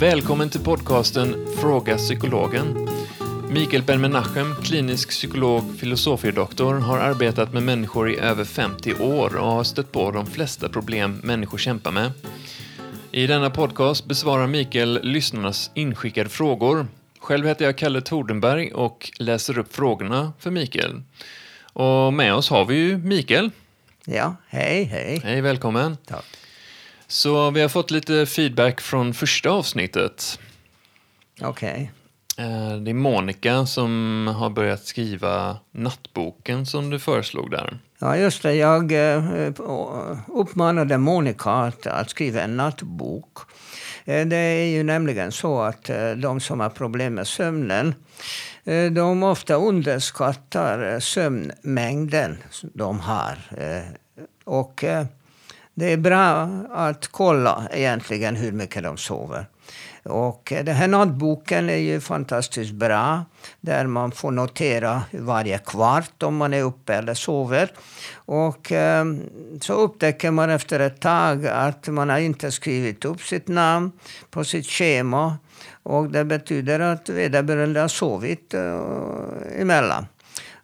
Välkommen till podcasten Fråga Psykologen. Mikael Ben-Menachem, klinisk psykolog, filosofiedoktor, har arbetat med människor i över 50 år och har stött på de flesta problem människor kämpar med. I denna podcast besvarar Mikael lyssnarnas inskickade frågor. Själv heter jag Kalle Tordenberg och läser upp frågorna för Mikael. Och med oss har vi ju Mikael. Ja, hej, hej. Hej, välkommen. Tack. Så vi har fått lite feedback från första avsnittet. Okej. Eh, Det är Monica som har börjat skriva nattboken som du föreslog där. Ja, just det. Jag eh, uppmanade Monica att, att skriva en nattbok. Eh, Det är ju nämligen så att de som har problem med sömnen de ofta underskattar sömnmängden de har. Och det är bra att kolla egentligen hur mycket de sover. Och den här nattboken är ju fantastiskt bra. Där man får notera varje kvart om man är uppe eller sover. Och eh, så upptäcker man efter ett tag att man har inte skrivit upp sitt namn på sitt schema. Och det betyder att vederbörande har sovit eh, emellan.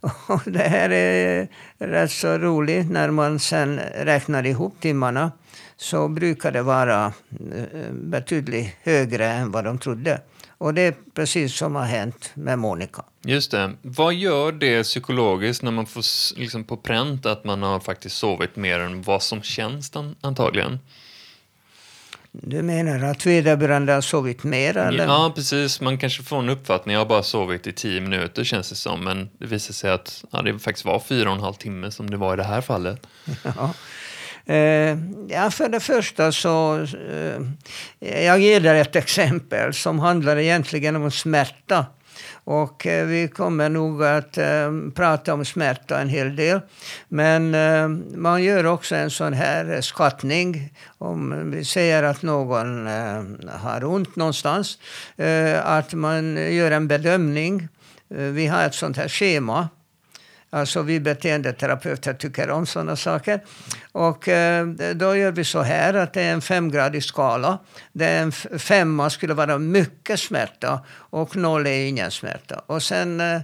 Och det här är rätt så roligt när man sen räknar ihop timmarna. Så brukar det vara eh, betydligt högre än vad de trodde. Och det är precis som har hänt med Monica. Just det. Vad gör det psykologiskt när man får liksom på pränt att man har faktiskt sovit mer än vad som känns antagligen? Du menar att vederbörande har sovit mer? Eller? Ja, precis. Man kanske får en uppfattning. Jag har bara sovit i tio minuter känns det som. Men det visar sig att ja, det faktiskt var fyra och en halv timme som det var i det här fallet. Ja. Eh, ja, för det första så... Eh, jag ger dig ett exempel som handlar egentligen om smärta. Och eh, vi kommer nog att eh, prata om smärta en hel del. Men eh, man gör också en sån här skattning. Om vi säger att någon eh, har ont någonstans. Eh, att man gör en bedömning. Eh, vi har ett sånt här schema. Alltså vi beteendeterapeuter tycker om sådana saker. Och eh, då gör vi så här att det är en femgradig skala. Där en femma skulle vara mycket smärta och noll är ingen smärta. Och sen eh,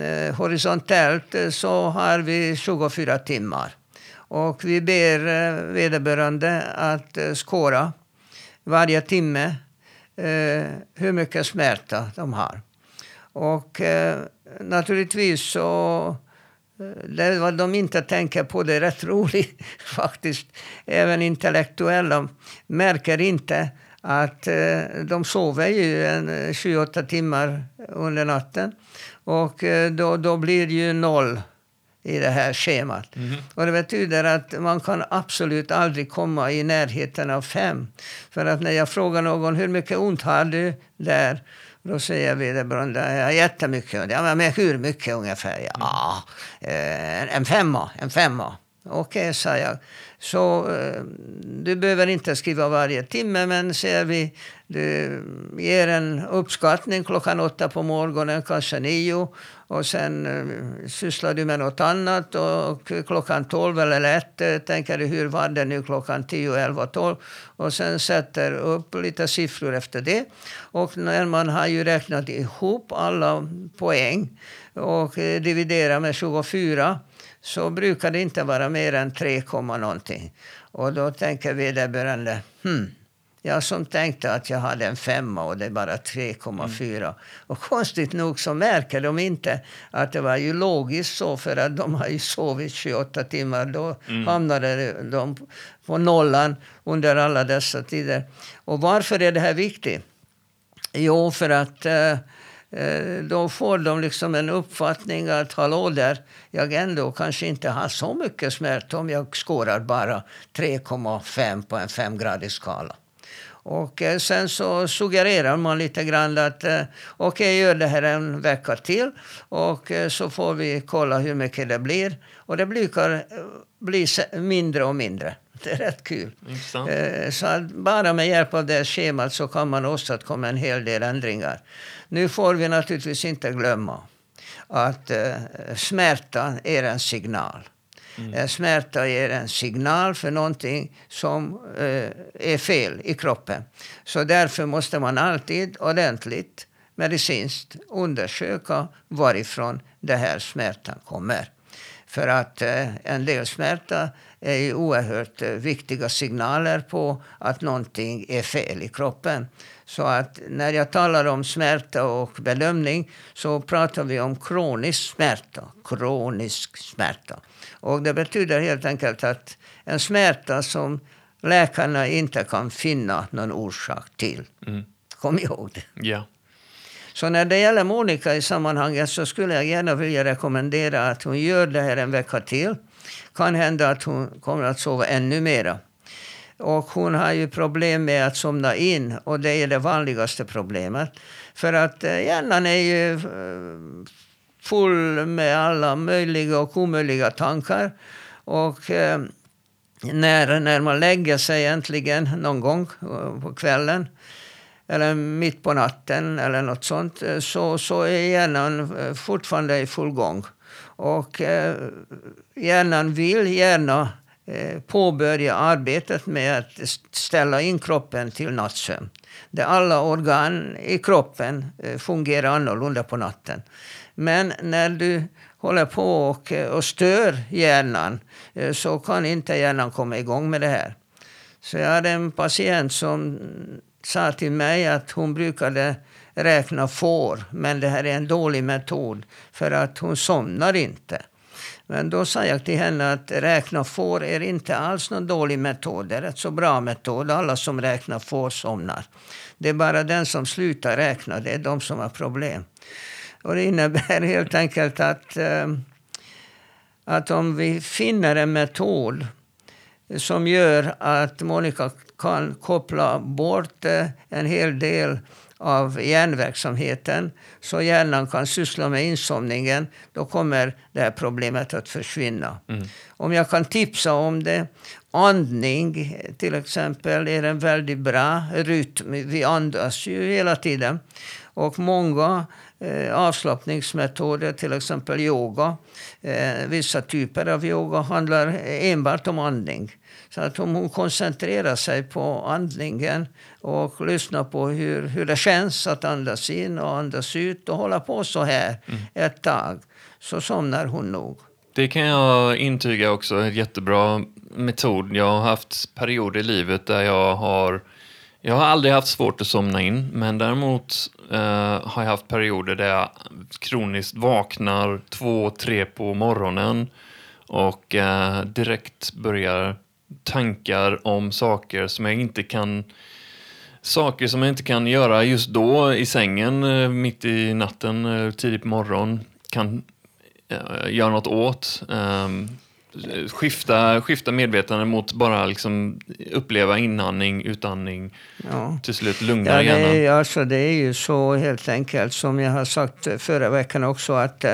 eh horisontellt eh, så har vi 24 timmar. Och vi ber eh, vederbörande att skåra varje timme eh, hur mycket smärta de har. Och eh, naturligtvis så eh, Det vad de inte tänker på det är rätt roligt faktiskt. Även intellektuella märker inte att eh, de sover ju en eh, 28 timmar under natten. Och eh, då, då blir det ju noll i det här schemat. Och det betyder att man kan absolut aldrig komma i närheten av fem. För att när jag frågar någon hur mycket ont har du där? Då säger vederbörande, ja, jättemycket. Ja, men hur mycket ungefär? Ja, eh, en femma, en femma. Okej, eh, sa jag. Så eh, du behöver inte skriva varje timme, men ser vi, du ger en uppskattning klockan åtta på morgonen, kanske nio. Och sen eh, sysslar du med något annat och klockan tolv eller ett eh, tänker du hur var det nu klockan tio, elva, tolv. Och sen sätter upp lite siffror efter det. Och när man har ju räknat ihop alla poäng och eh, dividerar med 24 så brukar det inte vara mer än 3, komma någonting. Och då tänker vederbörande, hmm, jag som tänkte att jag hade en femma och det är bara 3,4. Och konstigt nog så märker de inte att det var ju logiskt så för att de har ju sovit 28 timmar. Då hamnade de på nollan under alla dessa tider. Och varför är det här viktigt? Jo, för att eh, Eh, då får de liksom en uppfattning att hallå där, jag ändå kanske inte har så mycket smärta om jag skårar bara 3,5 på en femgradig skala. Och eh, sen så suggererar man lite grann att eh, okej, okay, gör det här en vecka till och så får vi kolla hur mycket det blir. Och det brukar bli mindre och mindre. Det är rätt kul. Intressant. Eh, Så bara med hjälp av det schemat så kan man åstadkomma en hel del ändringar. Nu får vi naturligtvis inte glömma att eh, smärta är en signal. Mm. Smärta ger en signal för någonting som eh, är fel i kroppen. Så därför måste man alltid ordentligt medicinskt undersöka varifrån den här smärtan kommer. För att eh, en del smärta är ju oerhört eh, viktiga signaler på att någonting är fel i kroppen. Så att när jag talar om smärta och bedömning så pratar vi om kronisk smärta. Kronisk smärta. Och det betyder helt enkelt att en smärta som läkarna inte kan finna någon orsak till. Mm. Kom ihåg det. Ja. Så när det gäller Monica i sammanhanget så skulle jag gärna vilja rekommendera att hon gör det här en vecka till. Kan hända att hon kommer att sova ännu mera. Och hon har ju problem med att somna in och det är det vanligaste problemet. För att eh, hjärnan är ju eh, full med alla möjliga och omöjliga tankar. Och eh, när, när man lägger sig äntligen någon gång eh, på kvällen eller mitt på natten eller något sånt, så, så är hjärnan fortfarande i full gång. Och eh, hjärnan vill gärna eh, påbörja arbetet med att ställa in kroppen till nattsömn. Där alla organ i kroppen eh, fungerar annorlunda på natten. Men när du håller på och, eh, och stör hjärnan eh, så kan inte hjärnan komma igång med det här. Så jag hade en patient som sa till mig att hon brukade räkna får, men det här är en dålig metod för att hon somnar inte. Men då sa jag till henne att räkna får är inte alls någon dålig metod. Det är en så bra metod. Alla som räknar får somnar. Det är bara den som slutar räkna, det är de som har problem. Och det innebär helt enkelt att, eh, att om vi finner en metod som gör att Monica kan koppla bort eh, en hel del av hjärnverksamheten så hjärnan kan syssla med insomningen, då kommer det här problemet att försvinna. Mm. Om jag kan tipsa om det, andning till exempel är en väldigt bra rytm. Vi andas ju hela tiden. Och många eh, avslappningsmetoder, till exempel yoga, eh, vissa typer av yoga handlar enbart om andning. Så att om hon koncentrerar sig på andningen och lyssnar på hur, hur det känns att andas in och andas ut och hålla på så här mm. ett tag, så somnar hon nog. Det kan jag intyga också, en jättebra metod. Jag har haft perioder i livet där jag har jag har aldrig haft svårt att somna in, men däremot eh, har jag haft perioder där jag kroniskt vaknar två, tre på morgonen och eh, direkt börjar tankar om saker som jag inte kan saker som jag inte kan göra just då i sängen eh, mitt i natten, eh, tidigt på morgonen, kan uh, göra något åt. Um, skifta, skifta medvetande mot bara liksom uppleva inandning, utandning, ja. till slut lugna ja, hjärnan. Det är, alltså, det är ju så helt enkelt som jag har sagt förra veckan också att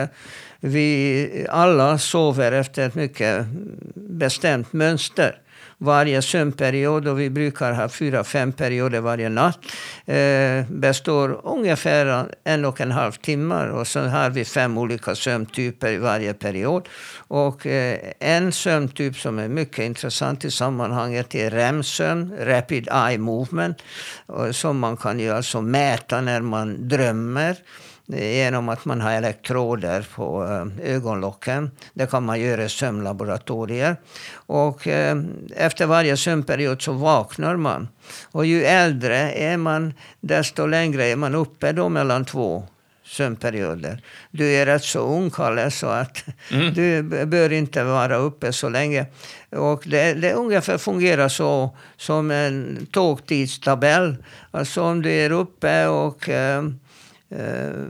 vi alla sover efter ett mycket bestämt mönster varje sömnperiod, och vi brukar ha fyra, fem perioder varje natt, eh, består ungefär en och en halv timme. Och så har vi fem olika sömntyper i varje period. Och eh, en sömntyp som är mycket intressant i sammanhanget är REM-sömn, Rapid Eye Movement, eh, som man kan ju alltså mäta när man drömmer genom att man har elektroder på eh, ögonlocken. Det kan man göra i sömnlaboratorier. Och eh, efter varje sömnperiod så vaknar man. Och ju äldre är man, desto längre är man uppe då mellan två sömnperioder. Du är rätt så ung, Kalle, så att mm. du bör inte vara uppe så länge. Och det, det ungefär fungerar så som en tågtidstabell. Alltså om du är uppe och eh,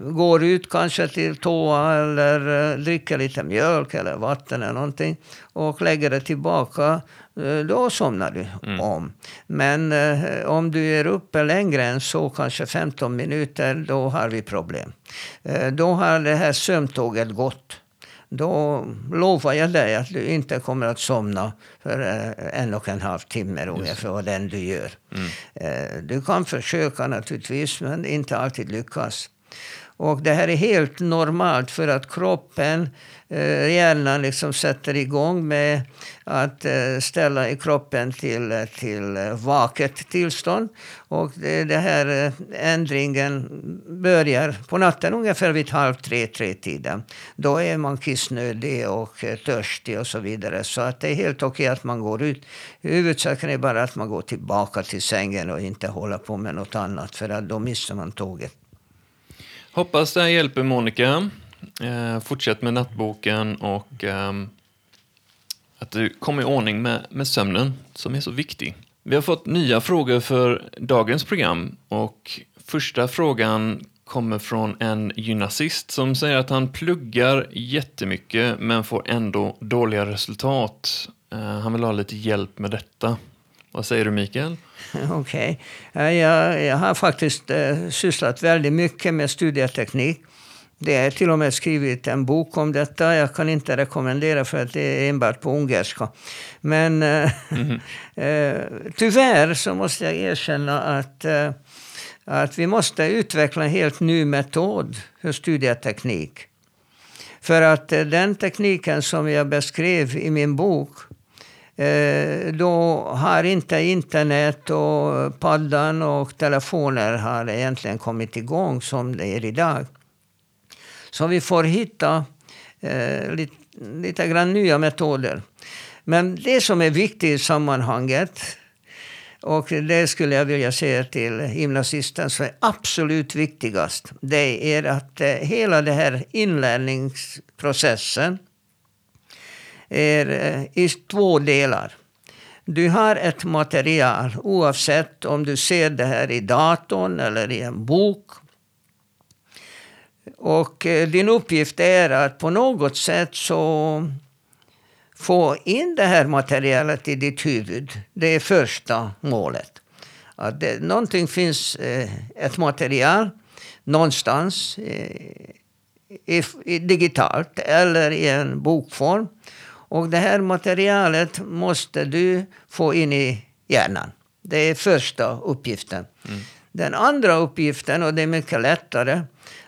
går ut kanske till toa eller eh, dricker lite mjölk eller vatten eller någonting och lägger det tillbaka, eh, då somnar du mm. om. Men eh, om du är uppe längre än så, kanske 15 minuter, då har vi problem. Eh, då har det här sömntåget gått då lovar jag dig att du inte kommer att somna för eh, en och en halv timme ungefär, vad den du gör. Mm. Du kan försöka naturligtvis, men inte alltid lyckas. Och det här är helt normalt för att kroppen, eh, hjärnan liksom sätter igång med att eh, ställa i kroppen till, till vaket tillstånd. Och det, det här eh, ändringen börjar på natten ungefär vid halv tre, tre tiden. Då är man kissnödig och eh, törstig och så vidare. Så att det är helt okej att man går ut. Huvudsaken är bara att man går tillbaka till sängen och inte håller på med något annat för att då missar man tåget. Hoppas det här hjälper Monica. Eh, fortsätt med nattboken och eh, att du kommer i ordning med, med sömnen som är så viktig. Vi har fått nya frågor för dagens program och första frågan kommer från en gymnasist som säger att han pluggar jättemycket men får ändå dåliga resultat. Eh, han vill ha lite hjälp med detta. Vad säger du Mikael? Okej. Okay. Jag, jag, har faktiskt eh, sysslat väldigt mycket med studieteknik. Det är till och med skrivit en bok om detta. Jag kan inte rekommendera för att det är enbart på ungerska. Men mm -hmm. eh, tyvärr så måste jag erkänna att, eh, att vi måste utveckla en helt ny metod för studieteknik. För att den tekniken som jag beskrev i min bok Eh, då har inte internet och paddan och telefoner har egentligen kommit igång som det är idag. Så vi får hitta eh, lite, lite grann nya metoder. Men det som är viktigt i sammanhanget och det skulle jag vilja säga till gymnasisten som är absolut viktigast. Det är att eh, hela den här inlärningsprocessen är eh, i två delar. Du har ett material oavsett om du ser det här i datorn eller i en bok. Och eh, din uppgift är att på något sätt så få in det här materialet i ditt huvud. Det är första målet. Att det, någonting finns, eh, ett material någonstans i, i digitalt eller i en bokform. Och det här materialet måste du få in i hjärnan. Det är första uppgiften. Mm. Den andra uppgiften, och det är mycket lättare,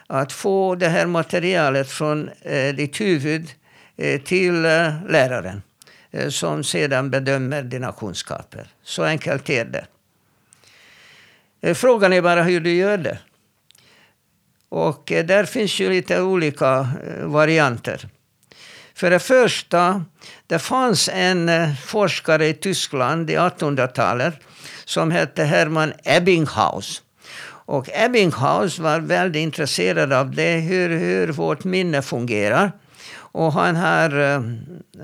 att få det här materialet från eh, ditt huvud eh, till eh, läraren eh, som sedan bedömer dina kunskaper. Så enkelt är det. Eh, frågan är bara hur du gör det. Och eh, där finns ju lite olika varianter. För det första, det fanns en eh, forskare i Tyskland i 1800-talet som hette Hermann Ebbinghaus. Och Ebbinghaus var väldigt intresserad av det, hur, hur vårt minne fungerar. Och han har, eh,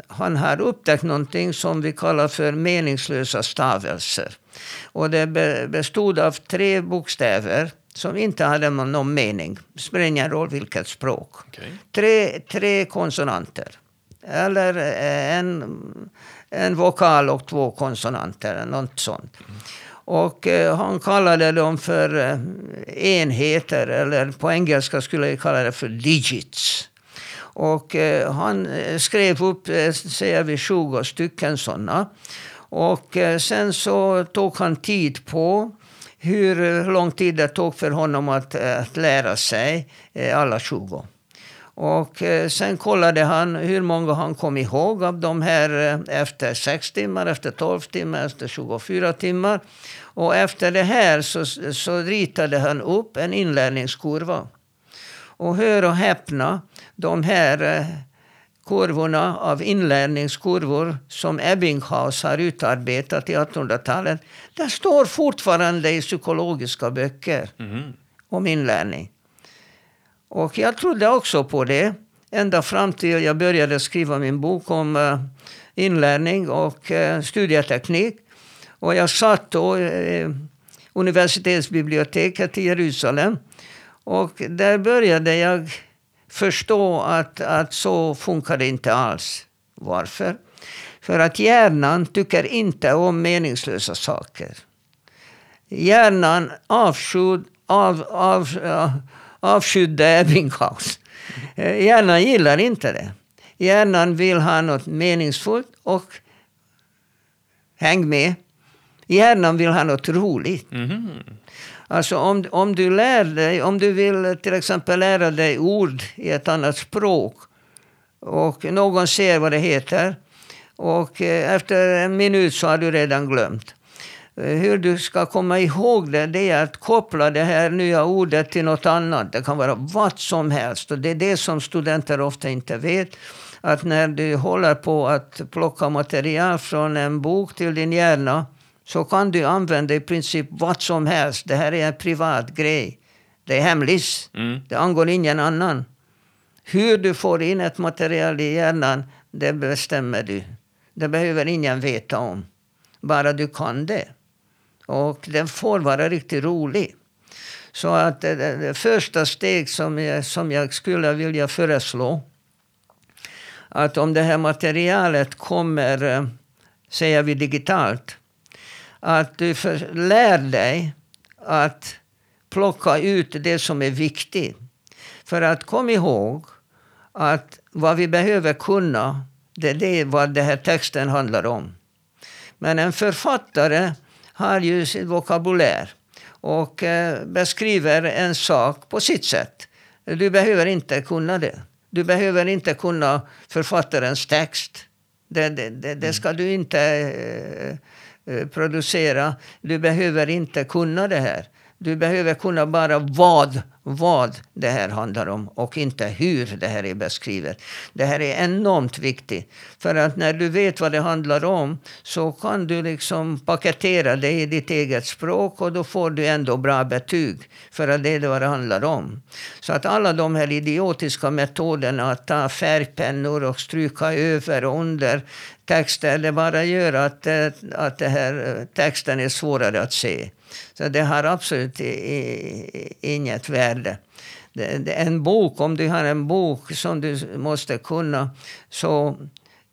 han har upptäckt någonting som vi kallar för meningslösa stavelser. Och det bestod av tre bokstäver som inte hade någon mening. Det spelar ingen roll vilket språk. Okay. Tre, tre konsonanter. Eller eh, en, en vokal och två konsonanter, något sånt. Och eh, han kallade dem för eh, enheter, eller på engelska skulle jag kalla det för digits. Och eh, han eh, skrev upp, eh, säger vi, 20 stycken sådana. Och eh, sen så tog han tid på hur lång tid det tog för honom att, att lära sig alla 20. Och eh, sen kollade han hur många han kom ihåg av de här eh, efter 6 timmar, efter 12 timmar, efter 24 timmar. Och efter det här så, så ritade han upp en inlärningskurva. Och hör och häpna, de här eh, kurvorna av inlärningskurvor som Ebbinghaus har utarbetat i 1800-talet, det står fortfarande i psykologiska böcker mm. om inlärning. Och jag trodde också på det. Ända fram till jag började skriva min bok om eh, inlärning och eh, studieteknik. Och jag satt då eh, i universitetsbiblioteket i Jerusalem. Och där började jag förstå att, att så funkar det inte alls. Varför? För att hjärnan tycker inte om meningslösa saker. Hjärnan avskyr, av, av, avskydde Ebbinghaus. Hjärnan gillar inte det. Hjärnan vill ha något meningsfullt och häng med. Hjärnan vill ha något roligt. Mm. Alltså om, om du lär dig, om du vill till exempel lära dig ord i ett annat språk och någon ser vad det heter och eh, efter en minut så har du redan glömt. Eh, hur du ska komma ihåg det, det är att koppla det här nya ordet till något annat. Det kan vara vad som helst. Och det är det som studenter ofta inte vet. Att när du håller på att plocka material från en bok till din hjärna så kan du använda i princip vad som helst. Det här är en privat grej. Det är hemligt. Mm. Det angår ingen annan. Hur du får in ett material i hjärnan, det bestämmer du. Det behöver ingen veta om. Bara du kan det. Och den får vara riktigt rolig. Så att det, det, det första steg som jag, som jag skulle vilja föreslå att om det här materialet kommer, eh, säger vi digitalt, att du för, lär dig att plocka ut det som är viktigt. För att kom ihåg att vad vi behöver kunna, det är vad den här texten handlar om. Men en författare har ju sin vokabulär och eh, beskriver en sak på sitt sätt. Du behöver inte kunna det. Du behöver inte kunna författarens text. Det, det, det, det ska du inte eh, eh, producera. Du behöver inte kunna det här. Du behöver kunna bara vad, vad det här handlar om och inte hur det här är beskrivet. Det här är enormt viktigt. För att när du vet vad det handlar om så kan du liksom paketera det i ditt eget språk och då får du ändå bra betyg. För att det är vad det handlar om. Så att alla de här idiotiska metoderna att ta färgpennor och stryka över och under texter, det bara gör att, eh, att det här eh, texten är svårare att se. Så det har absolut inget värde. En bok, om du har en bok som du måste kunna, så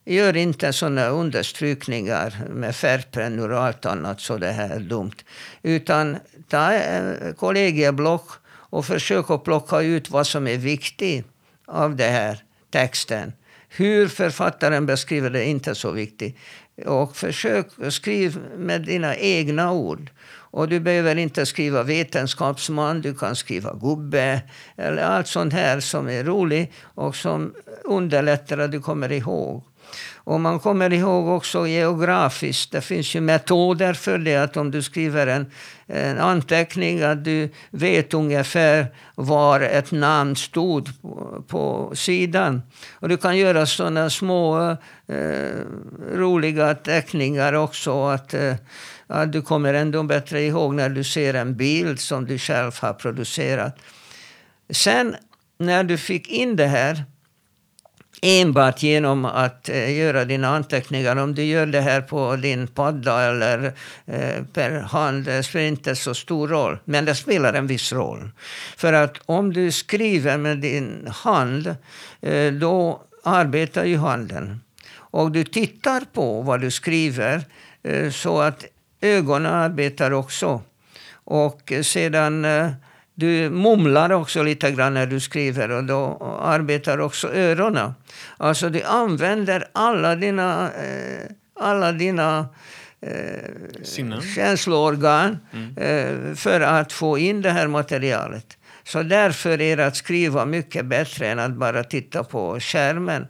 gör inte sådana understrykningar med färgpennor och allt annat så det här är dumt. Utan ta eh, kollegieblock och försök att plocka ut vad som är viktigt av den här texten. Hur författaren beskriver det är inte så viktigt. Och försök skriva med dina egna ord. Och du behöver inte skriva vetenskapsman, du kan skriva gubbe eller allt sånt här som är roligt och som underlättar att du kommer ihåg. Och man kommer ihåg också geografiskt. Det finns ju metoder för det. Att om du skriver en, en anteckning att du vet ungefär var ett namn stod på, på sidan. Och du kan göra sådana små eh, roliga teckningar också. Att, eh, att du kommer ändå bättre ihåg när du ser en bild som du själv har producerat. Sen när du fick in det här enbart genom att eh, göra dina anteckningar. Om du gör det här på din padda eller eh, per hand, det spelar inte så stor roll. Men det spelar en viss roll. För att om du skriver med din hand, eh, då arbetar ju handen. Och du tittar på vad du skriver eh, så att ögonen arbetar också. Och sedan eh, du mumlar också lite grann när du skriver och då arbetar också öronen. Alltså du använder alla dina, eh, alla dina eh, känsloorgan mm. eh, för att få in det här materialet. Så därför är det att skriva mycket bättre än att bara titta på skärmen.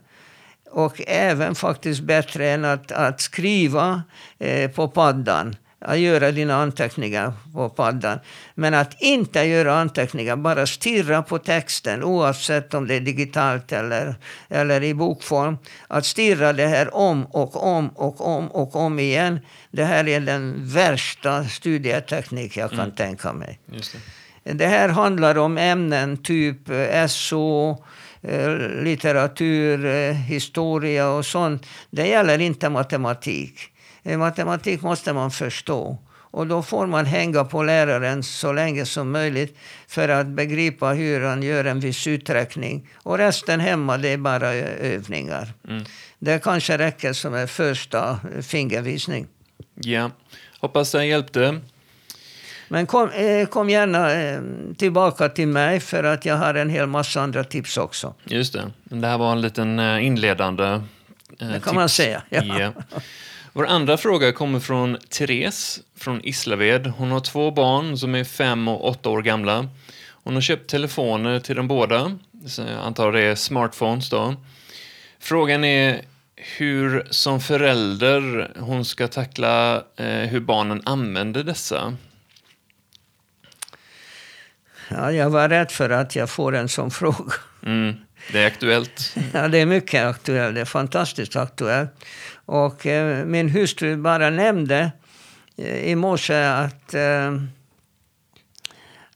Och även faktiskt bättre än att, att skriva eh, på paddan att göra dina anteckningar på paddan. Men att inte göra anteckningar, bara stirra på texten oavsett om det är digitalt eller, eller i bokform. Att stirra det här om och om och om och om igen. Det här är den värsta studieteknik jag kan mm. tänka mig. Det. det. här handlar om ämnen typ eh, SO, litteratur, eh, historia och sånt. Det gäller inte matematik. Eh, matematik måste man förstå. Och då får man hänga på läraren så länge som möjligt för att begripa hur han gör en viss uträkning. Och resten hemma, det är bara övningar. Mm. Det kanske räcker som en första fingervisning. Ja, hoppas det hjälpte. Men kom, eh, kom gärna eh, tillbaka till mig för att jag har en hel massa andra tips också. Just det. Det här var en liten inledande Det kan tips. man säga. Ja. ja. Vår andra fråga kommer från Therese från Islaved. Hon har två barn som är fem och åtta år gamla. Hon har köpt telefoner till de båda. Så jag antar det är smartphones då. Frågan är hur som förälder hon ska tackla eh, hur barnen använder dessa. Ja, jag var rädd för att jag får en sån fråga. Mm, det är aktuellt. Ja, det är mycket aktuellt. Det är fantastiskt aktuellt. Och eh, min hustru bara nämnde eh, i morse att, eh,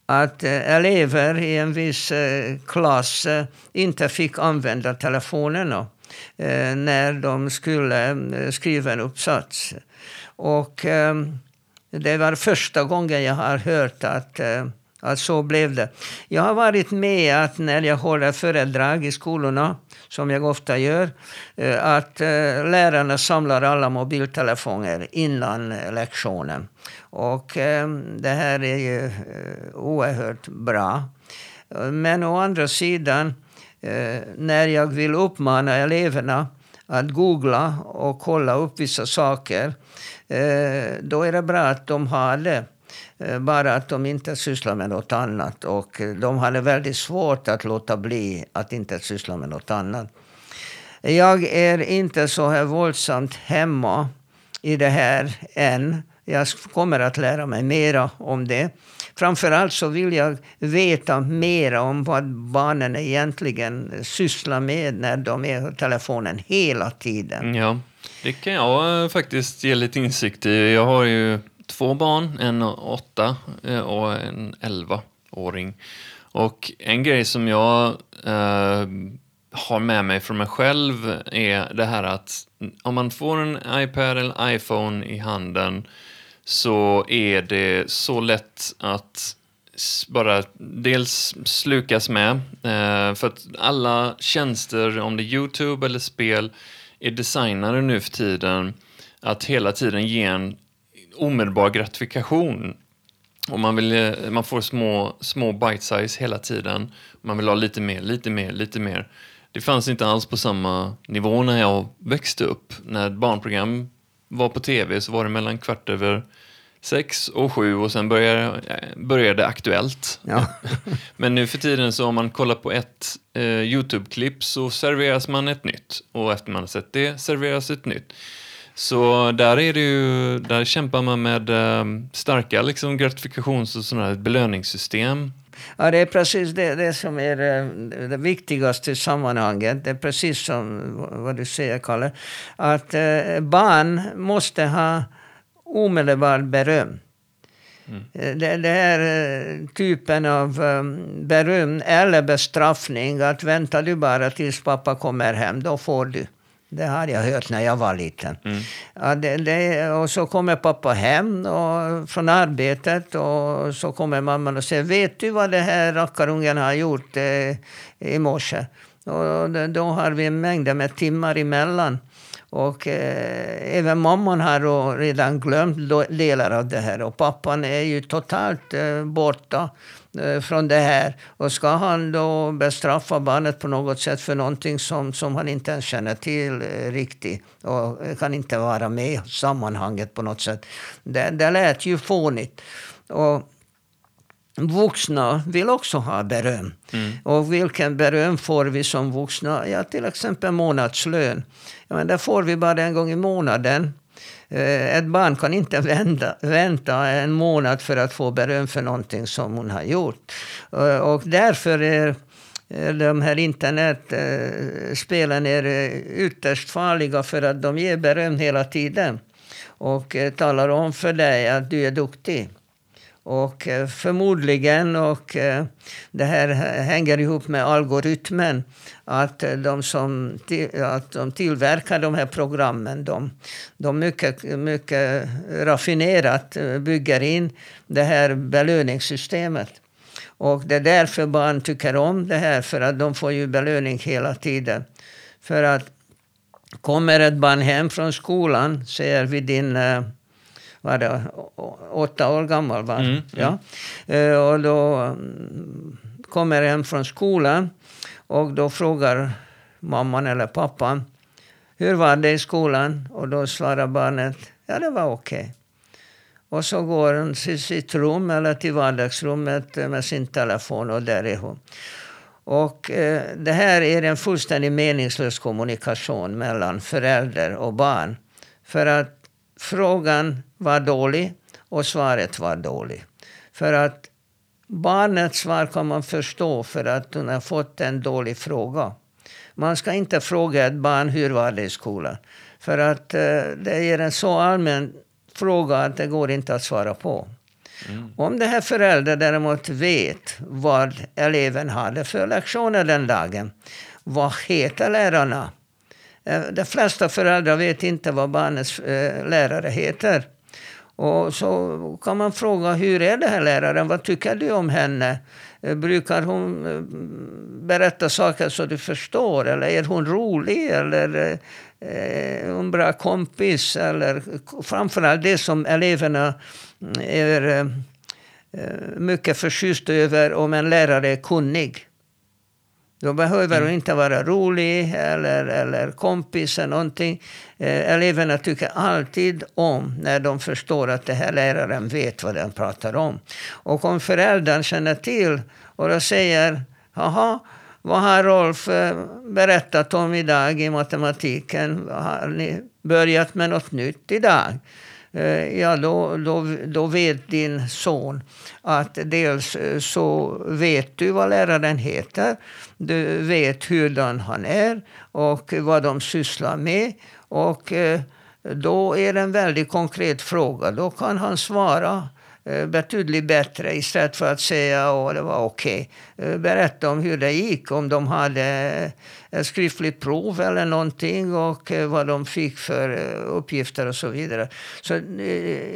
att eh, elever i en viss eh, klass eh, inte fick använda telefonerna när de skulle skriva en uppsats. Och det var första gången jag har hört att att så blev det. Jag har varit med att när jag håller föredrag i skolorna, som jag ofta gör, eh, att eh, lärarna samlar alla mobiltelefoner innan eh, lektionen. Och det här är ju oerhört bra. Men å andra sidan, när jag vill uppmana eleverna att googla och kolla upp vissa saker, då är det bra att de har det. Eh, bara att de inte sysslar med något annat. Och eh, de hade väldigt svårt att låta bli att inte syssla med något annat. Jag är inte så här våldsamt hemma i det här än. Jag kommer att lära mig mera om det. Framförallt så vill jag veta mera om vad barnen egentligen sysslar med när de är på telefonen hela tiden. Ja, det kan jag faktiskt ge lite insikt i. Jag har ju två barn, en åtta eh, och en elvaåring. Och en grej som jag eh, har med mig från mig själv är det här att om man får en iPad eller iPhone i handen så är det så lätt att bara dels slukas med. Eh, för att alla tjänster, om det är Youtube eller spel, är designade nu för tiden att hela tiden ge en omedelbar gratifikation. Och man, vill, eh, man får små, små bite size hela tiden. Man vill ha lite mer, lite mer, lite mer. Det fanns inte alls på samma nivå när jag växte upp. När barnprogram var på tv så var det mellan kvart över sex och sju och sen började, började Aktuellt. Ja. Men nu för tiden så om man kollar på ett eh, YouTube-klipp så serveras man ett nytt och efter man har sett det serveras ett nytt. Så där, är det ju, där kämpar man med äh, starka liksom, gratifikations och sådana belöningssystem. Ja, det är precis det, det som är det, det viktigaste i sammanhanget. Det är precis som vad du säger, Kalle. Att eh, barn måste ha omedelbart beröm. Mm. Eh, det, det här eh, typen av um, beröm eller bestraffning, att vänta du bara tills pappa kommer hem, då får du. Det hade jag hört när jag var liten. Mm. Ja, det, det, och så kommer pappa hem och, från arbetet och så kommer mamman och säger Vet du vad det här rackarungen har gjort eh, i morse? Och då har vi mängder med timmar emellan. Och eh, även mamman har redan glömt delar av det här. Och pappan är ju totalt eh, borta. Eh, från det här. Och ska han då bestraffa barnet på något sätt för någonting som, som han inte ens känner till eh, riktigt och kan inte vara med i sammanhanget på något sätt. Det, det lät ju fånigt. Och Vuxna vill också ha beröm. Mm. Och vilken beröm får vi som vuxna? Ja, till exempel månadslön. Ja, men det får vi bara en gång i månaden. Eh, ett barn kan inte vänta, vänta en månad för att få beröm för någonting som hon har gjort. Eh, och därför är eh, de här internetspelen är ytterst farliga för att de ger beröm hela tiden och talar om för dig att du är duktig. Och eh, förmodligen, och eh, det här hänger ihop med algoritmen, att eh, de som att de tillverkar de här programmen, de, de mycket, mycket raffinerat bygger in det här belöningssystemet. Och det är därför barn tycker om det här, för att de får ju belöning hela tiden. För att kommer ett barn hem från skolan, säger vi din var det åtta år gammal. Va? Mm, ja. Mm. Och då mm, kommer hem från skolan och då frågar mamman eller pappan hur var det i skolan? Och då svarar barnet, ja det var okej. Okay. Och så går hon till sitt rum eller till vardagsrummet med sin telefon och där är hon. Och eh, det här är en fullständigt meningslös kommunikation mellan förälder och barn. För att frågan var dålig och svaret var dåligt. För att barnets svar kan man förstå för att hon har fått en dålig fråga. Man ska inte fråga ett barn hur var det i skolan. För att eh, det är en så allmän fråga att det går inte att svara på. Mm. Om det här föräldern däremot vet vad eleven hade för lektioner den dagen. Vad heter lärarna? Eh, de flesta föräldrar vet inte vad barnets eh, lärare heter. Och så kan man fråga, hur är det här läraren? Vad tycker du om henne? Eh, brukar hon eh, berätta saker så du förstår? Eller är hon rolig? Eller eh, är hon bra kompis? Eller framförallt det som eleverna mm, är mycket förtjusta över om en lärare är kunnig. Då behöver mm. inte vara rolig eller, eller kompis eller någonting. Eh, eleverna tycker alltid om när de förstår att det här läraren vet vad den pratar om. Och om föräldern känner till och då säger Jaha, vad har Rolf eh, berättat om idag i matematiken? Har ni börjat med något nytt idag? Eh, ja, då, då, då vet din son att dels eh, så vet du vad läraren heter, du vet hurdan han är och vad de sysslar med. Och eh, då är det en väldigt konkret fråga. Då kan han svara Eh, betydligt bättre istället för att säga att det var okej. Okay. Berätta om hur det gick, om de hade eh, ett skriftligt prov eller någonting och vad de fick för uppgifter och så vidare. Så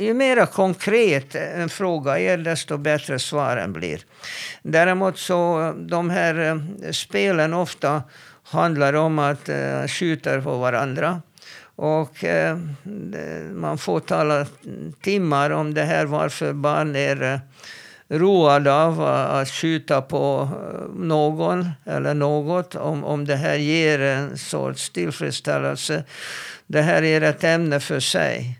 ju mer konkret en fråga är, desto bättre svaren blir. Däremot så de här spelen ofta handlar om att skjuta på varandra. Och eh, man får tala timmar om det här varför barn är eh, roade av att skjuta på eh, någon eller något. Om, om det här ger en sorts tillfredsställelse. Det här är ett ämne för sig.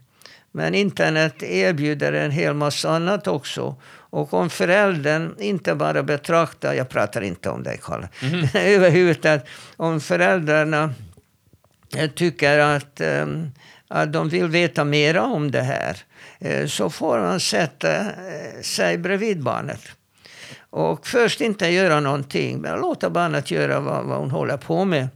Men internet erbjuder en hel massa annat också. Och om föräldern inte bara betraktar, jag pratar inte om dig Kalle, mm. överhuvudtaget, om föräldrarna tycker att, ehm, att de vill veta mera om det här eh, så får man sätta eh, sig bredvid barnet. Och först inte göra någonting, men låta barnet göra vad, vad hon håller på med.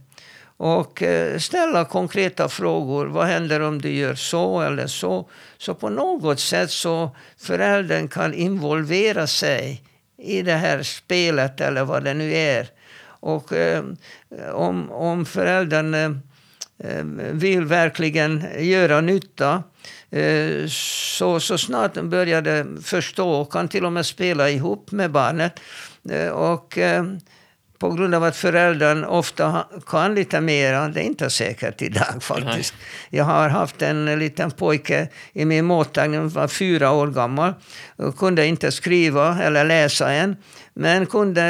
Och eh, ställa konkreta frågor. Vad händer om du gör så eller så? Så på något sätt så föräldern kan involvera sig i det här spelet eller vad det nu är. Och om, om föräldern vill verkligen göra nytta. Eh, så, så snart de började förstå kan till och med spela ihop med barnet. Eh, och på grund av att föräldern ofta kan lite mer. Det är inte säkert idag faktiskt. Nej. Jag har haft en liten pojke i min mottagning, var fyra år gammal. Och kunde inte skriva eller läsa än. Men kunde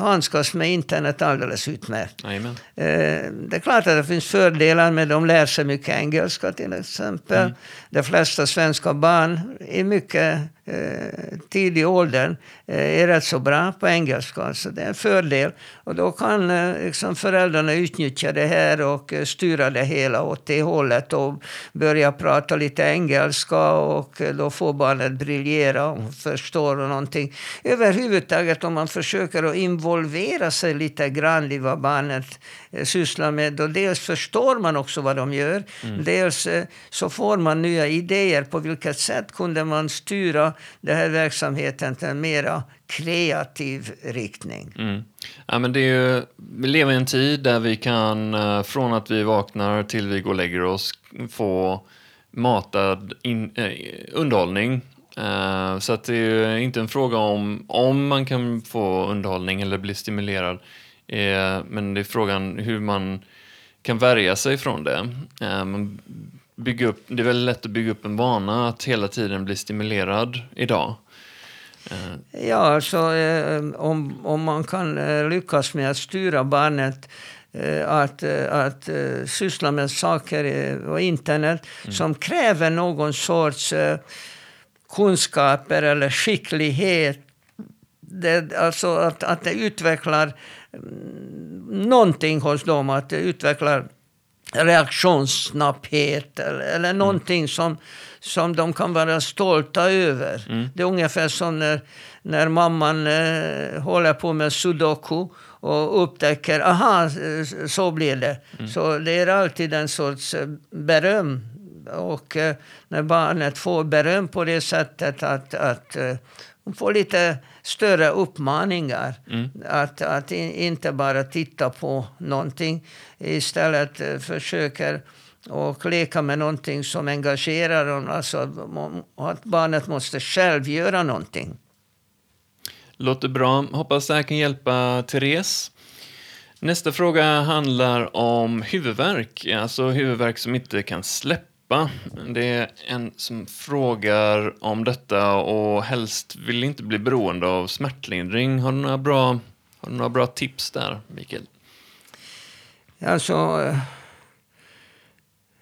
handskas med internet alldeles utmärkt. Amen. Eh, det är klart att det finns fördelar med de lär sig mycket engelska till exempel. Mm. De flesta svenska barn i mycket eh, tidig ålder eh, är rätt så bra på engelska. Så det är en fördel. Och då kan eh, liksom föräldrarna utnyttja det här och styra det hela åt det hållet och börja prata lite engelska och då får barnet briljera och förstår någonting. Överhuvudtaget om man försöker att involvera sig lite grann i vad barnet sysslar med. Då dels förstår man också vad de gör. Mm. Dels så får man nya idéer på vilket sätt kunde man styra den här verksamheten till en mera kreativ riktning. Mm. Ja, men det är ju, vi lever i en tid där vi kan, eh, från att vi vaknar till vi går och lägger oss, få matad in, eh, underhållning. Eh, så att det är inte en fråga om om man kan få underhållning eller bli stimulerad. Eh, men det är frågan hur man kan värja sig från det. Eh, bygga upp, det är väldigt lätt att bygga upp en vana att hela tiden bli stimulerad idag. Ja, så eh, om, om man kan eh, lyckas med att styra barnet att, att syssla med saker på internet mm. som kräver någon sorts kunskaper eller skicklighet. Det, alltså att, att det utvecklar mm, någonting hos dem, att det utvecklar reaktionssnabbhet eller, eller mm. någonting som, som de kan vara stolta över. Mm. Det är ungefär som när, när mamman eh, håller på med sudoku och upptäcker, aha, så blir det. Mm. Så det är alltid en sorts eh, beröm. Och eh, när barnet får beröm på det sättet att, att eh, hon får lite större uppmaningar. Mm. Att, att inte bara titta på någonting. Istället eh, försöker och leka med någonting som engagerar dem. Alltså att barnet måste själv göra någonting. Låter bra. Hoppas det här kan hjälpa Therese. Nästa fråga handlar om huvudvärk, alltså huvudvärk som inte kan släppa släppa. Det är en som frågar om detta och helst vill inte bli beroende av smärtlindring. Har du några bra, har du några bra tips där, Mikael? Alltså, eh,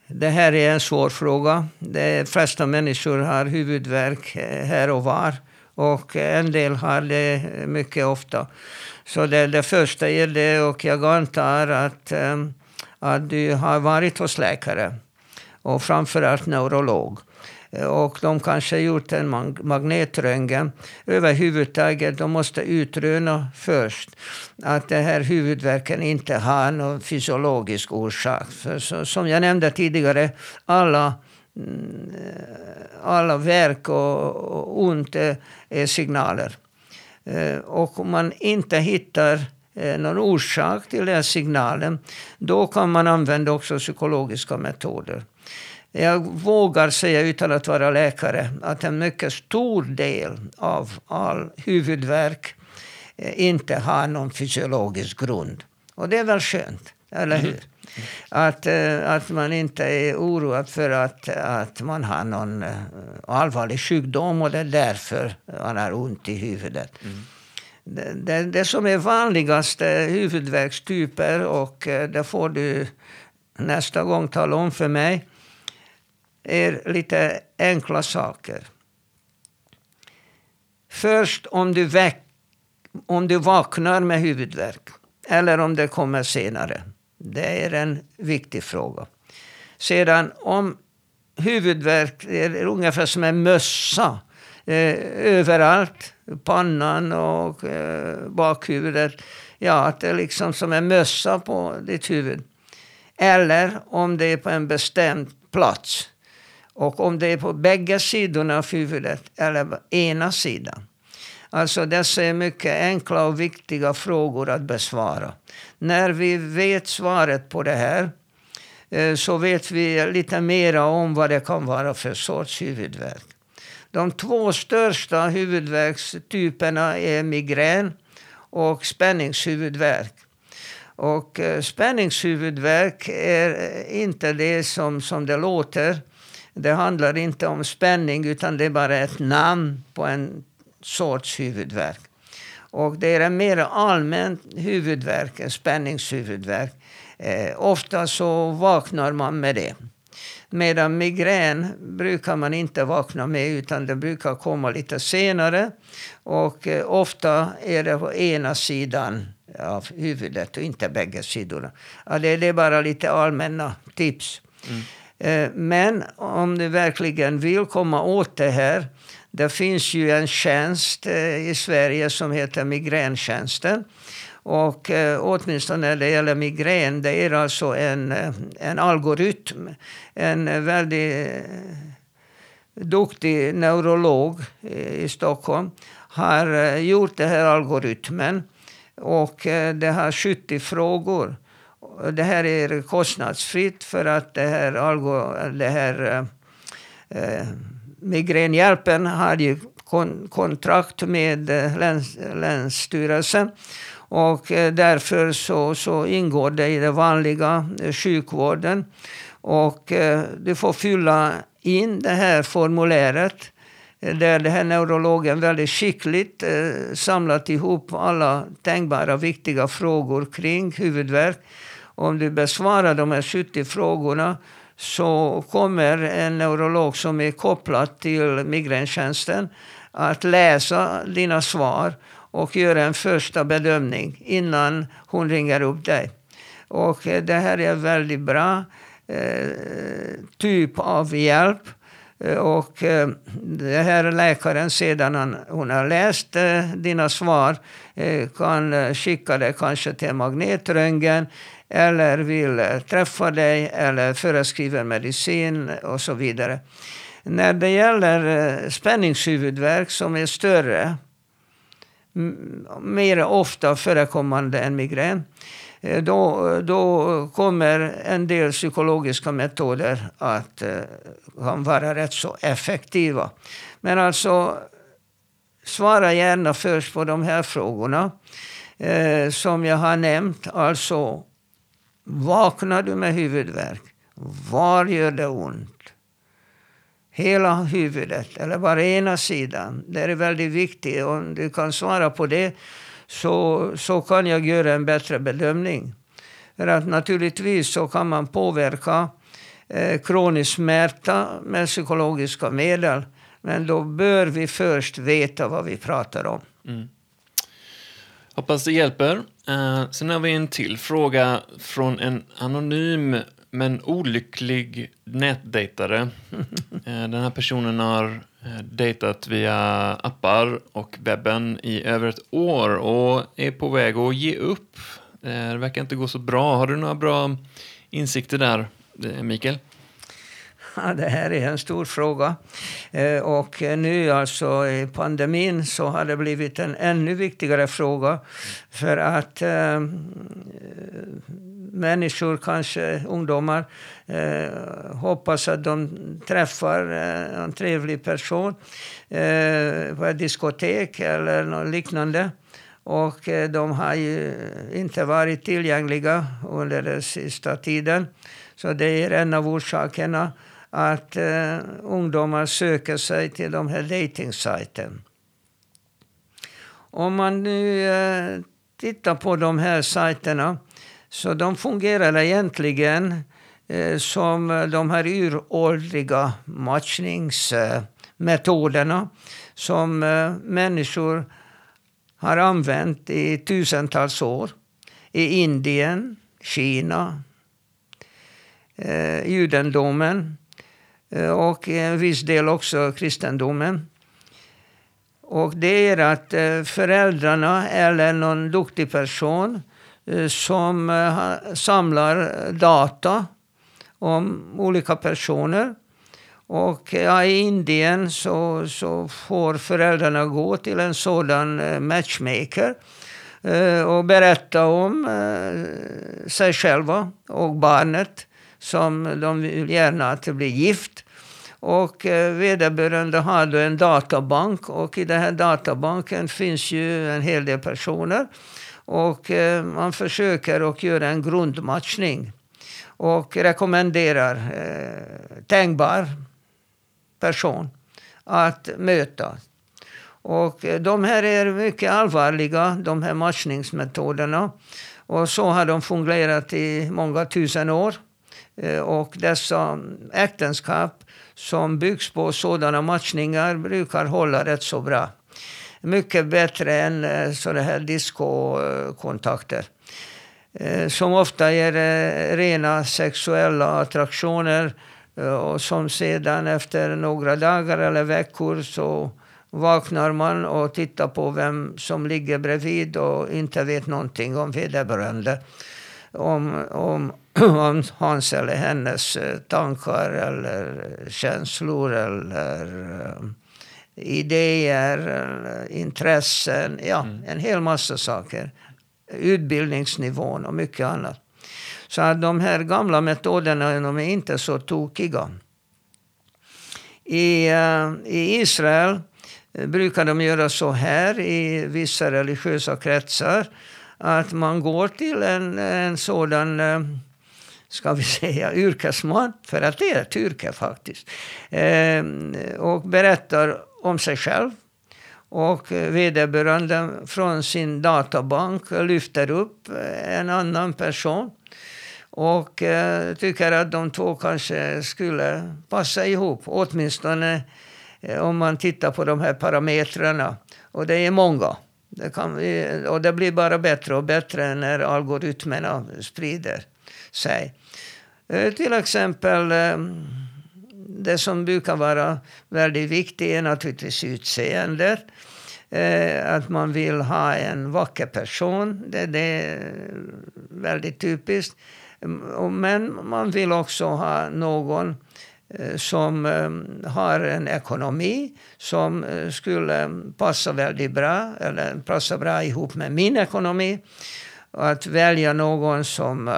det här är en svår fråga. De flesta människor har huvudvärk eh, här och var. Och eh, en del har det mycket ofta. Så det, det första är det, och jag antar att, att du har varit hos läkare och framförallt neurolog. Och de kanske gjort en magnetröntgen. Överhuvudtaget, de måste utröna först att den här huvudvärken inte har någon fysiologisk orsak. För så, som jag nämnde tidigare, alla mm, alla verk och, och ont är, signaler. Eh, och om man inte hittar eh, någon orsak till den signalen, då kan man använda också psykologiska metoder. Jag vågar säga, utan att vara läkare, att en mycket stor del av all huvudvärk eh, inte har någon fysiologisk grund. Och det är väl skönt, eller mm. hur? Mm. Att, eh, att man inte är oroad för att, att man har någon eh, allvarlig sjukdom och det är därför man har ont i huvudet. Mm. Det, det, det, som är vanligaste huvudvärkstyper, och det får du nästa gång tala om för mig, är lite enkla saker. Först om du, väck, om du vaknar med huvudvärk eller om det kommer senare. Det är en viktig fråga. Sedan om huvudvärk är ungefär som en mössa eh, överallt. Pannan och eh, bakhuvudet. Ja, att det är liksom som en mössa på ditt huvud. Eller om det är på en bestämd plats. Och om det är på bägge sidorna av huvudet eller ena sidan. Alltså dessa är mycket enkla och viktiga frågor att besvara. När vi vet svaret på det här eh, så vet vi lite mer om vad det kan vara för sorts huvudvärk. De två största huvudvärkstyperna är migrän och spänningshuvudvärk. Och eh, spänningshuvudvärk är inte det som, som det låter. Det handlar inte om spänning utan det är bara ett namn på en sorts huvudvärk. Och det är en mer allmän huvudvärk, en spänningshuvudvärk. Eh, ofta så vaknar man med det. Medan migrän brukar man inte vakna med utan det brukar komma lite senare. Och eh, ofta är det på ena sidan av huvudet och inte bägge sidorna. Ja, det, det är bara lite allmänna tips. Mm. Eh, men om du verkligen vill komma åt det här. Det finns ju en tjänst eh, i Sverige som heter migräntjänsten. Och eh, åtminstone när det gäller migrän, det är alltså en, eh, en algoritm. En väldigt duktig neurolog i Stockholm har gjort den här algoritmen. Och det har 70 frågor. Det här är kostnadsfritt för att det här, algo, det här eh, migränhjälpen har ju kon, kontrakt med eh, läns, Länsstyrelsen. Och eh, därför så, så ingår det i den vanliga eh, sjukvården. Och eh, du får fylla in det här formuläret Eh, där den här neurologen väldigt skickligt eh, samlat ihop alla tänkbara viktiga frågor kring huvudvärk om du besvarar de här 70 frågorna så kommer en neurolog som är kopplad till migräntjänsten att läsa dina svar och göra en första bedömning innan hon ringer upp dig. Och eh, det här är väldigt bra eh, typ av hjälp. Eh, och eh, den det här läkaren sedan hon har läst eh, dina svar kan skicka dig kanske till magnetröntgen eller vill träffa dig eller föreskriva medicin och så vidare. När det gäller spänningshuvudvärk som är större, mer ofta förekommande än migrän, Eh, då, då kommer en del psykologiska metoder att eh, kan vara rätt så effektiva. Men alltså, svara gärna först på de här frågorna eh, som jag har nämnt. Alltså, vaknar du med huvudvärk? Var gör det ont? Hela huvudet eller bara ena sidan? Det är väldigt viktigt. Om du kan svara på det så, så kan jag göra en bättre bedömning. För att naturligtvis så kan man påverka eh, kronisk smärta med psykologiska medel. Men då bör vi först veta vad vi pratar om. Mm. Hoppas det hjälper. Uh, sen har vi en till fråga från en anonym men olycklig nätdejtare. uh, den här personen har Eh, dejtat via appar och webben i över ett år och är på väg att ge upp. Eh, det verkar inte gå så bra. Har du några bra insikter där, eh, Mikael? Ja, det här är en stor fråga. Och nu alltså i pandemin så har det blivit en ännu viktigare fråga. För att människor, kanske ungdomar, eh, hoppas att de träffar eh, en trevlig person eh, på ett diskotek eller något liknande. Och eh, de har ju inte varit tillgängliga under den sista tiden. Så det är en av orsakerna att eh, ungdomar söker sig till de här dejtingsajten. Om man nu eh, tittar på de här sajterna så de fungerar egentligen eh, som de här uråldriga matchningsmetoderna som eh, människor har använt i tusentals år. I Indien, Kina, eh, judendomen eh, och en viss del också kristendomen. Och det är att eh, föräldrarna eller någon duktig person Eh, Eh, som eh, samlar data om olika personer. Och ja, i Indien så, så får föräldrarna gå till en sådan eh, matchmaker eh, och berätta om sig själva och barnet som de vill gärna att det blir gift. Och vederbörande har då en databank och i den här databanken finns ju en hel del personer. Och eh, man försöker att göra en grundmatchning och rekommenderar eh, tänkbar person att möta. Och eh, de här är mycket allvarliga, de här matchningsmetoderna. Och så har de fungerat i många tusen år. Eh, och dessa äktenskap som byggs på sådana matchningar brukar hålla rätt så bra mycket bättre än eh, sådana här diskokontakter. Eh, som ofta ger rena sexuella attraktioner eh, och som sedan efter några dagar eller veckor så vaknar man och tittar på vem som ligger bredvid och inte vet någonting om vederbörande. Om, om, om hans eller hennes tankar eller känslor eller idéer, intressen, ja, mm. en hel massa saker. Utbildningsnivån och mycket annat. Så att de här gamla metoderna de är inte så tokiga. I, uh, i Israel brukar de göra så här i vissa religiösa kretsar. Att man går till en, en sådan ska vi säga, yrkesman, för att det är ett yrke faktiskt, eh, och berättar om sig själv. Och eh, vederbörande från sin databank lyfter upp eh, en annan person Och eh, tycker att de två kanske skulle passa ihop. Åtminstone eh, om man tittar på de här parametrarna. Och det är många. Det kan, och det blir bara bättre och bättre när algoritmerna sprider sig. Eh, till exempel eh, det som brukar vara väldigt viktigt är naturligtvis utseendet. Eh, att man vill ha en vacker person. Det, det är väldigt typiskt. Mm, men man vill också ha någon som har en ekonomi som skulle passa väldigt bra, eller passa bra ihop med min ekonomi. Att välja någon som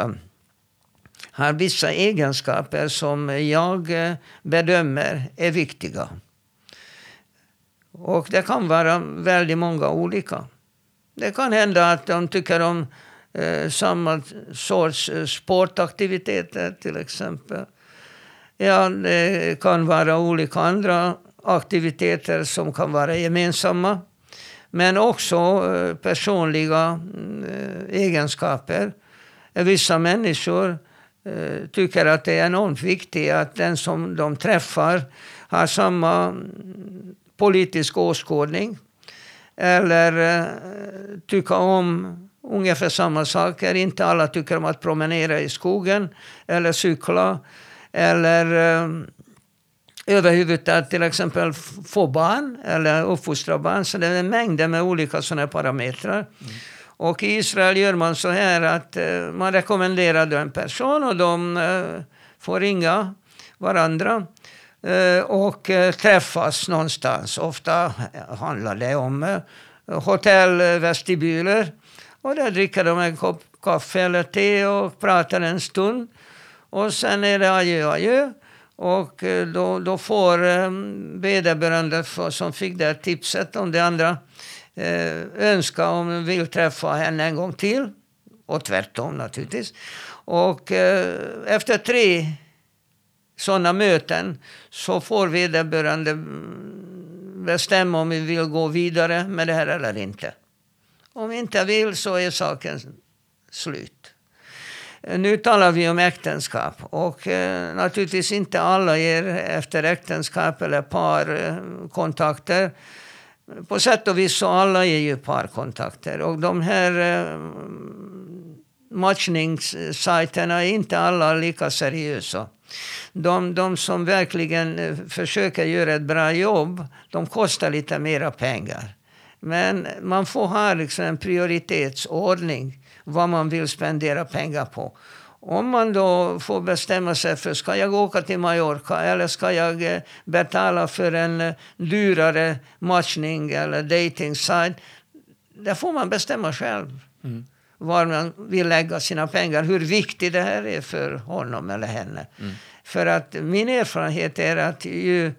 har vissa egenskaper som jag eh, bedömer är viktiga. Och det kan vara väldigt många olika. Det kan hända att de tycker om eh, samma sorts eh, sportaktiviteter till exempel. Ja, det kan vara olika andra aktiviteter som kan vara gemensamma. Men också eh, personliga mm, eh, egenskaper. Vissa människor Eh, Eh, tycker att det är enormt viktigt att den som de träffar har samma mm, politisk åskådning eller eh, tycker om ungefär samma saker. Inte alla tycker om att promenera i skogen eller cykla eller eh, överhuvudtaget till exempel få barn eller uppfostra barn. Så det är mängder med olika sådana parametrar. Mm. Och i Israel gör man så här att eh, man rekommenderar en person och de eh, får ringa varandra eh, och träffas någonstans. Ofta handlar det om hotellvestibuler. Och där dricker de en kopp kaffe eller te och pratar en stund. Och sen är det adjö, adjö. Och då, då får vederbörande som fick det tipset om det andra Eh, önska om de vill träffa henne en gång till. Och tvärtom naturligtvis. Och eh, efter tre sådana möten så får vederbörande mm, bestämma om vi vill gå vidare med det här eller inte. Om vi inte vill så är saken slut. Eh, nu talar vi om äktenskap och eh, naturligtvis inte alla ger efter äktenskap eller parkontakter. Eh, på sätt och vis så alla är ju parkontakter. Och de här eh, matchningssajterna är inte alla lika seriösa. De, de som verkligen eh, försöker göra ett bra jobb, de kostar lite mera pengar. Men man får ha liksom en prioritetsordning vad man vill spendera pengar på. Om man då får bestämma sig för ska jag åka till Mallorca eller ska jag eh, betala för en eh, dyrare matchning eller dating site. Det får man bestämma själv. Mm. Var man vill lägga sina pengar. Hur viktigt det här är för honom eller henne. Mm. För att min erfarenhet är att ju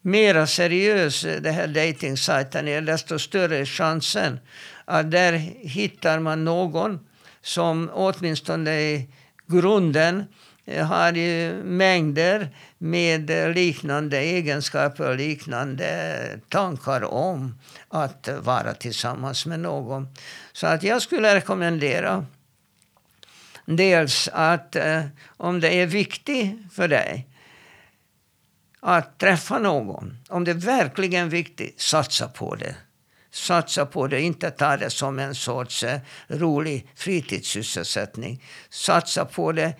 mer seriös det här dejtingsajten är, desto större är chansen att där hittar man någon som åtminstone grunden eh, har ju mängder med liknande egenskaper och liknande tankar om att vara tillsammans med någon. Så att jag skulle rekommendera dels att eh, om det är viktigt för dig att träffa någon, om det verkligen är viktigt, satsa på det satsa på det, inte ta det som en sorts eh, rolig fritidssysselsättning. Satsa på det.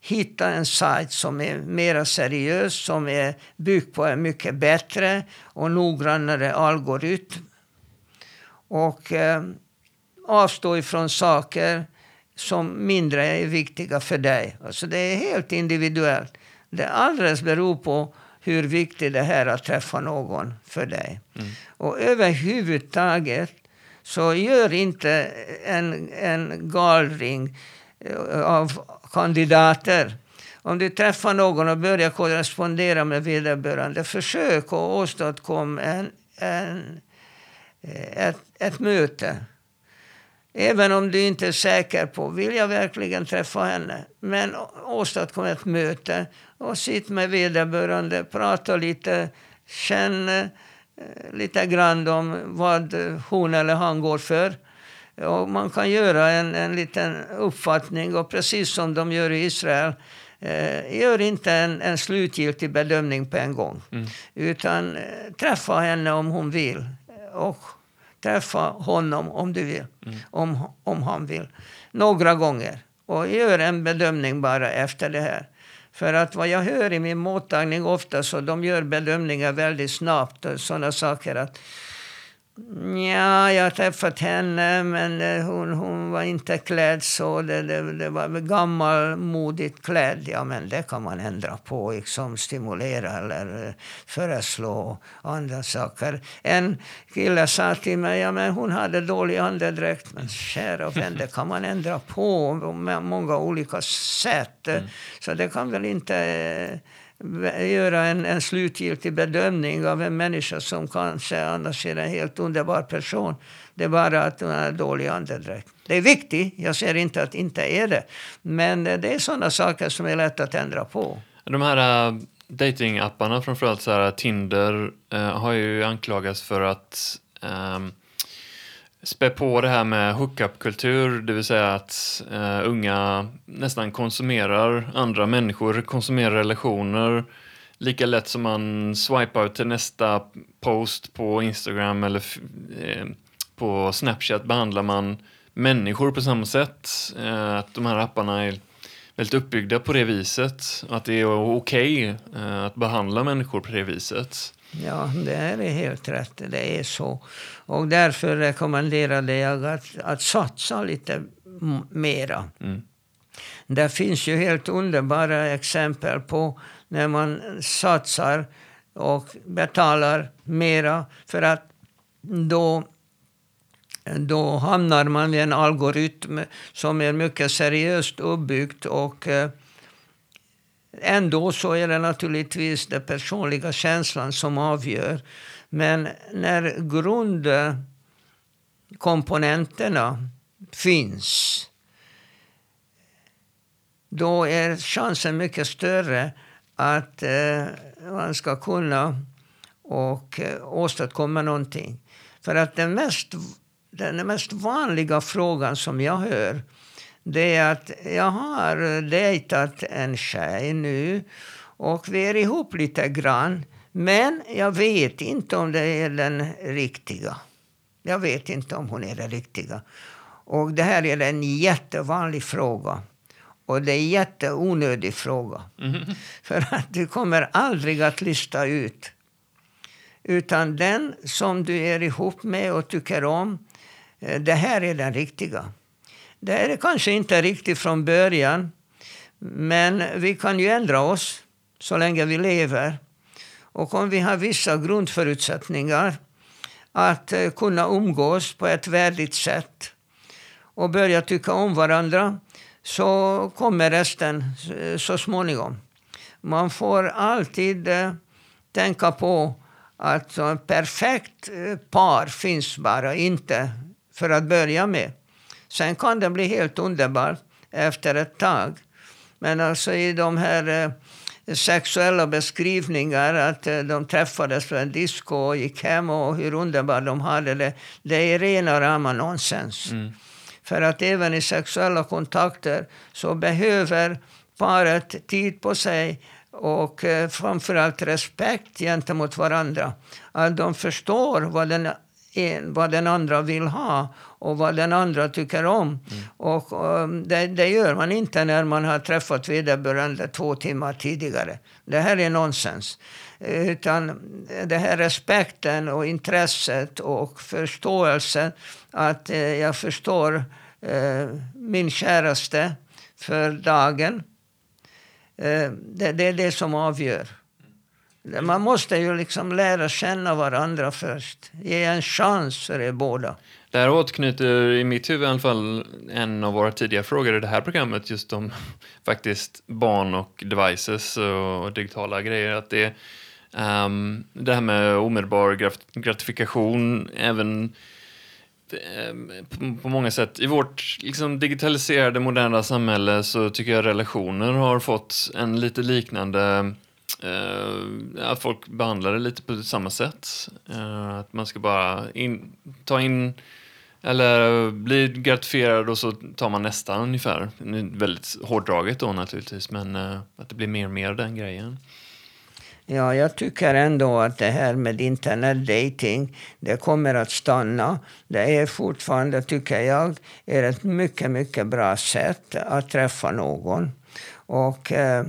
Hitta en sajt som är mer seriös, som är byggd på en mycket bättre och noggrannare algoritm. Och eh, avstå ifrån saker som mindre är viktiga för dig. Alltså det är helt individuellt. Det alldeles beror på hur viktigt det är att träffa någon för dig. Mm. Och överhuvudtaget så gör inte en, en gallring eh, av kandidater. Om du träffar någon och börjar korrespondera med vederbörande, försök att åstadkomma en, en, eh, ett, ett möte. Även om du inte är säker på, vill jag verkligen träffa henne? Men åstadkom ett möte och sitt med vederbörande, prata lite, känn eh, lite grann om vad hon eller han går för. Och man kan göra en, en liten uppfattning och precis som de gör i Israel eh, gör inte en, en slutgiltig bedömning på en gång. Mm. Utan eh, träffa henne om hon vill. Och träffa honom om du vill. Mm. Om, om han vill. Några gånger. Och gör en bedömning bara efter det här. För att vad jag hör i min mottagning ofta så de gör bedömningar väldigt snabbt. Sådana saker att Ja, jag har träffat henne, men eh, hon, hon var inte klädd så. Det, det, det var gammalmodigt klädd. Ja, men det kan man ändra på, liksom stimulera eller eh, föreslå andra saker. En kille sa till mig, ja men hon hade dålig andedräkt. Men kära vän, det kan man ändra på på många olika sätt. Mm. Så det kan väl inte eh, göra en, en slutgiltig bedömning av en människa som kanske annars är en helt underbar person. Det är bara att hon har dålig andedräkt. Det är viktigt, jag säger inte att det inte är det. Men det är sådana saker som är lätt att ändra på. De här äh, datingapparna, framförallt så här, Tinder, äh, har ju anklagats för att äh, spä på det här med hookup-kultur, det vill säga att eh, unga nästan konsumerar andra människor, konsumerar relationer lika lätt som man swipar till nästa post på Instagram eller eh, på Snapchat behandlar man människor på samma sätt. Eh, att de här apparna är väldigt uppbyggda på det viset. Att det är okej okay, att behandla människor på det viset. Ja, det är helt rätt. Det är så. Och därför rekommenderade jag att, att satsa lite mera. Mm. Det finns ju helt underbara exempel på när man satsar och betalar mera för att då, då hamnar man i en algoritm som är mycket seriöst uppbyggd och eh, Ändå så är det naturligtvis den personliga känslan som avgör. Men när grundkomponenterna finns då är chansen mycket större att eh, man ska kunna och eh, åstadkomma någonting. För att den mest, den mest vanliga frågan som jag hör det är att jag har dejtat en tjej nu och vi är ihop lite grann. Men jag vet inte om det är den riktiga. Jag vet inte om hon är den riktiga. Och det här är en jättevanlig fråga. Och det är en jätteonödig fråga. Mm. För att du kommer aldrig att lista ut. Utan den som du är ihop med och tycker om, eh, det här är den riktiga. Det är kanske inte riktigt från början, men vi kan ju ändra oss så länge vi lever. Och om vi har vissa grundförutsättningar att eh, kunna umgås på ett värdigt sätt och börja tycka om varandra så kommer resten eh, så småningom. Man får alltid eh, tänka på att ett perfekt par finns bara inte för att börja med. Sen kan det bli helt underbart efter ett tag. Men alltså i de här eh, sexuella beskrivningar att eh, de träffades på en disco och gick hem och hur underbart de hade det. Det är rena rama nonsens. Mm. För att även i sexuella kontakter så behöver paret tid på sig och eh, framförallt respekt gentemot varandra. Att de förstår vad den en, vad den andra vill ha och vad den andra tycker om. Mm. Och um, det, det, gör man inte när man har träffat vederbörande två timmar tidigare. Det här är nonsens. Utan det här respekten och intresset och förståelsen att eh, jag förstår eh, min käraste för dagen. Eh, det, det är det som avgör. Man måste ju liksom lära känna varandra först. Ge en chans för er båda. Det här återknyter i mitt huvud i alla fall en av våra tidigare frågor i det här programmet just om faktiskt barn och devices och digitala grejer. Att det, um, det här med omedelbar gratifikation även ehm, på många sätt. I vårt liksom, digitaliserade moderna samhälle så tycker jag relationer har fått en lite liknande Uh, att folk behandlar det lite på samma sätt. Uh, att man ska bara in, ta in eller eh, blir gratifierad och så tar man nästa ungefär. Väldigt hårdraget då naturligtvis, men eh, att det blir mer och mer den grejen. Ja, jag tycker ändå att det här med internetdating, det kommer att stanna. Det är fortfarande, tycker jag, är ett mycket, mycket bra sätt att träffa någon. Och eh,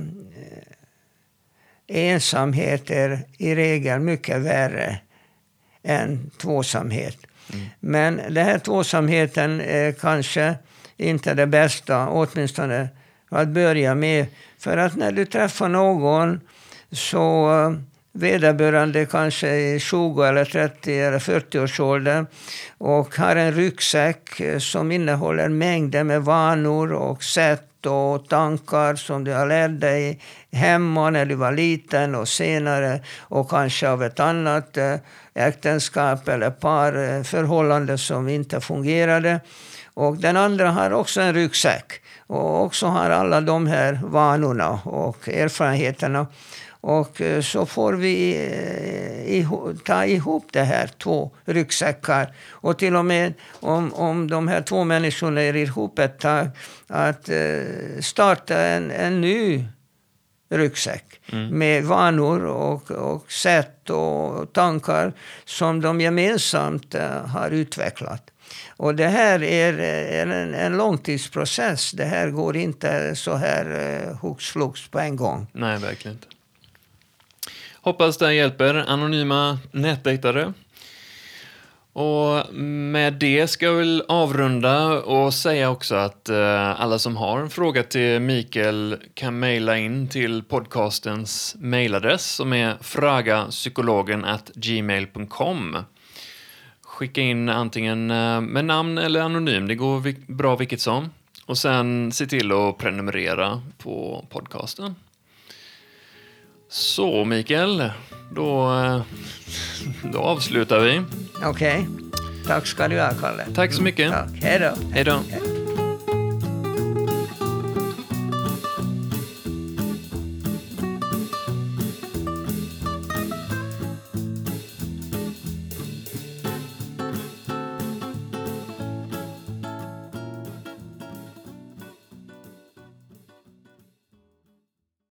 ensamhet är i regel mycket värre än tvåsamhet. Mm. Men den här tvåsamheten är kanske inte det bästa, åtminstone att börja med. För att när du träffar någon så vederbörande kanske är 20 eller 30 eller 40 års ålder och har en ryggsäck som innehåller mängder med vanor och sätt och tankar som du har lärt dig hemma när du var liten och senare och kanske av ett annat eh, äktenskap eller parförhållande eh, som inte fungerade. Och den andra har också en ryggsäck och också har alla de här vanorna och erfarenheterna. Och eh, så får vi eh, ta ihop det här, två ryggsäckar. Och till och med om, om de här två människorna är ihop ett tag, att starta en, en ny ryggsäck mm. med vanor och, och sätt och tankar som de gemensamt har utvecklat. Och det här är, en, en långtidsprocess. Det här går inte så här hux flux på en gång. Nej, verkligen inte. Hoppas det hjälper anonyma nätdejtare. Och med det ska jag väl avrunda och säga också att eh, alla som har en fråga till Mikael kan mejla in till podcastens mejladress som är fragapsykologen@gmail.com. Skicka in antingen eh, med namn eller anonym, det går bra vilket som. Och sen se till att prenumerera på podcasten. Så Mikael, då, eh, då avslutar vi. Okej. Okay. Tack ska du ha, Kalle. Tack så mycket. Hej då. Hej då.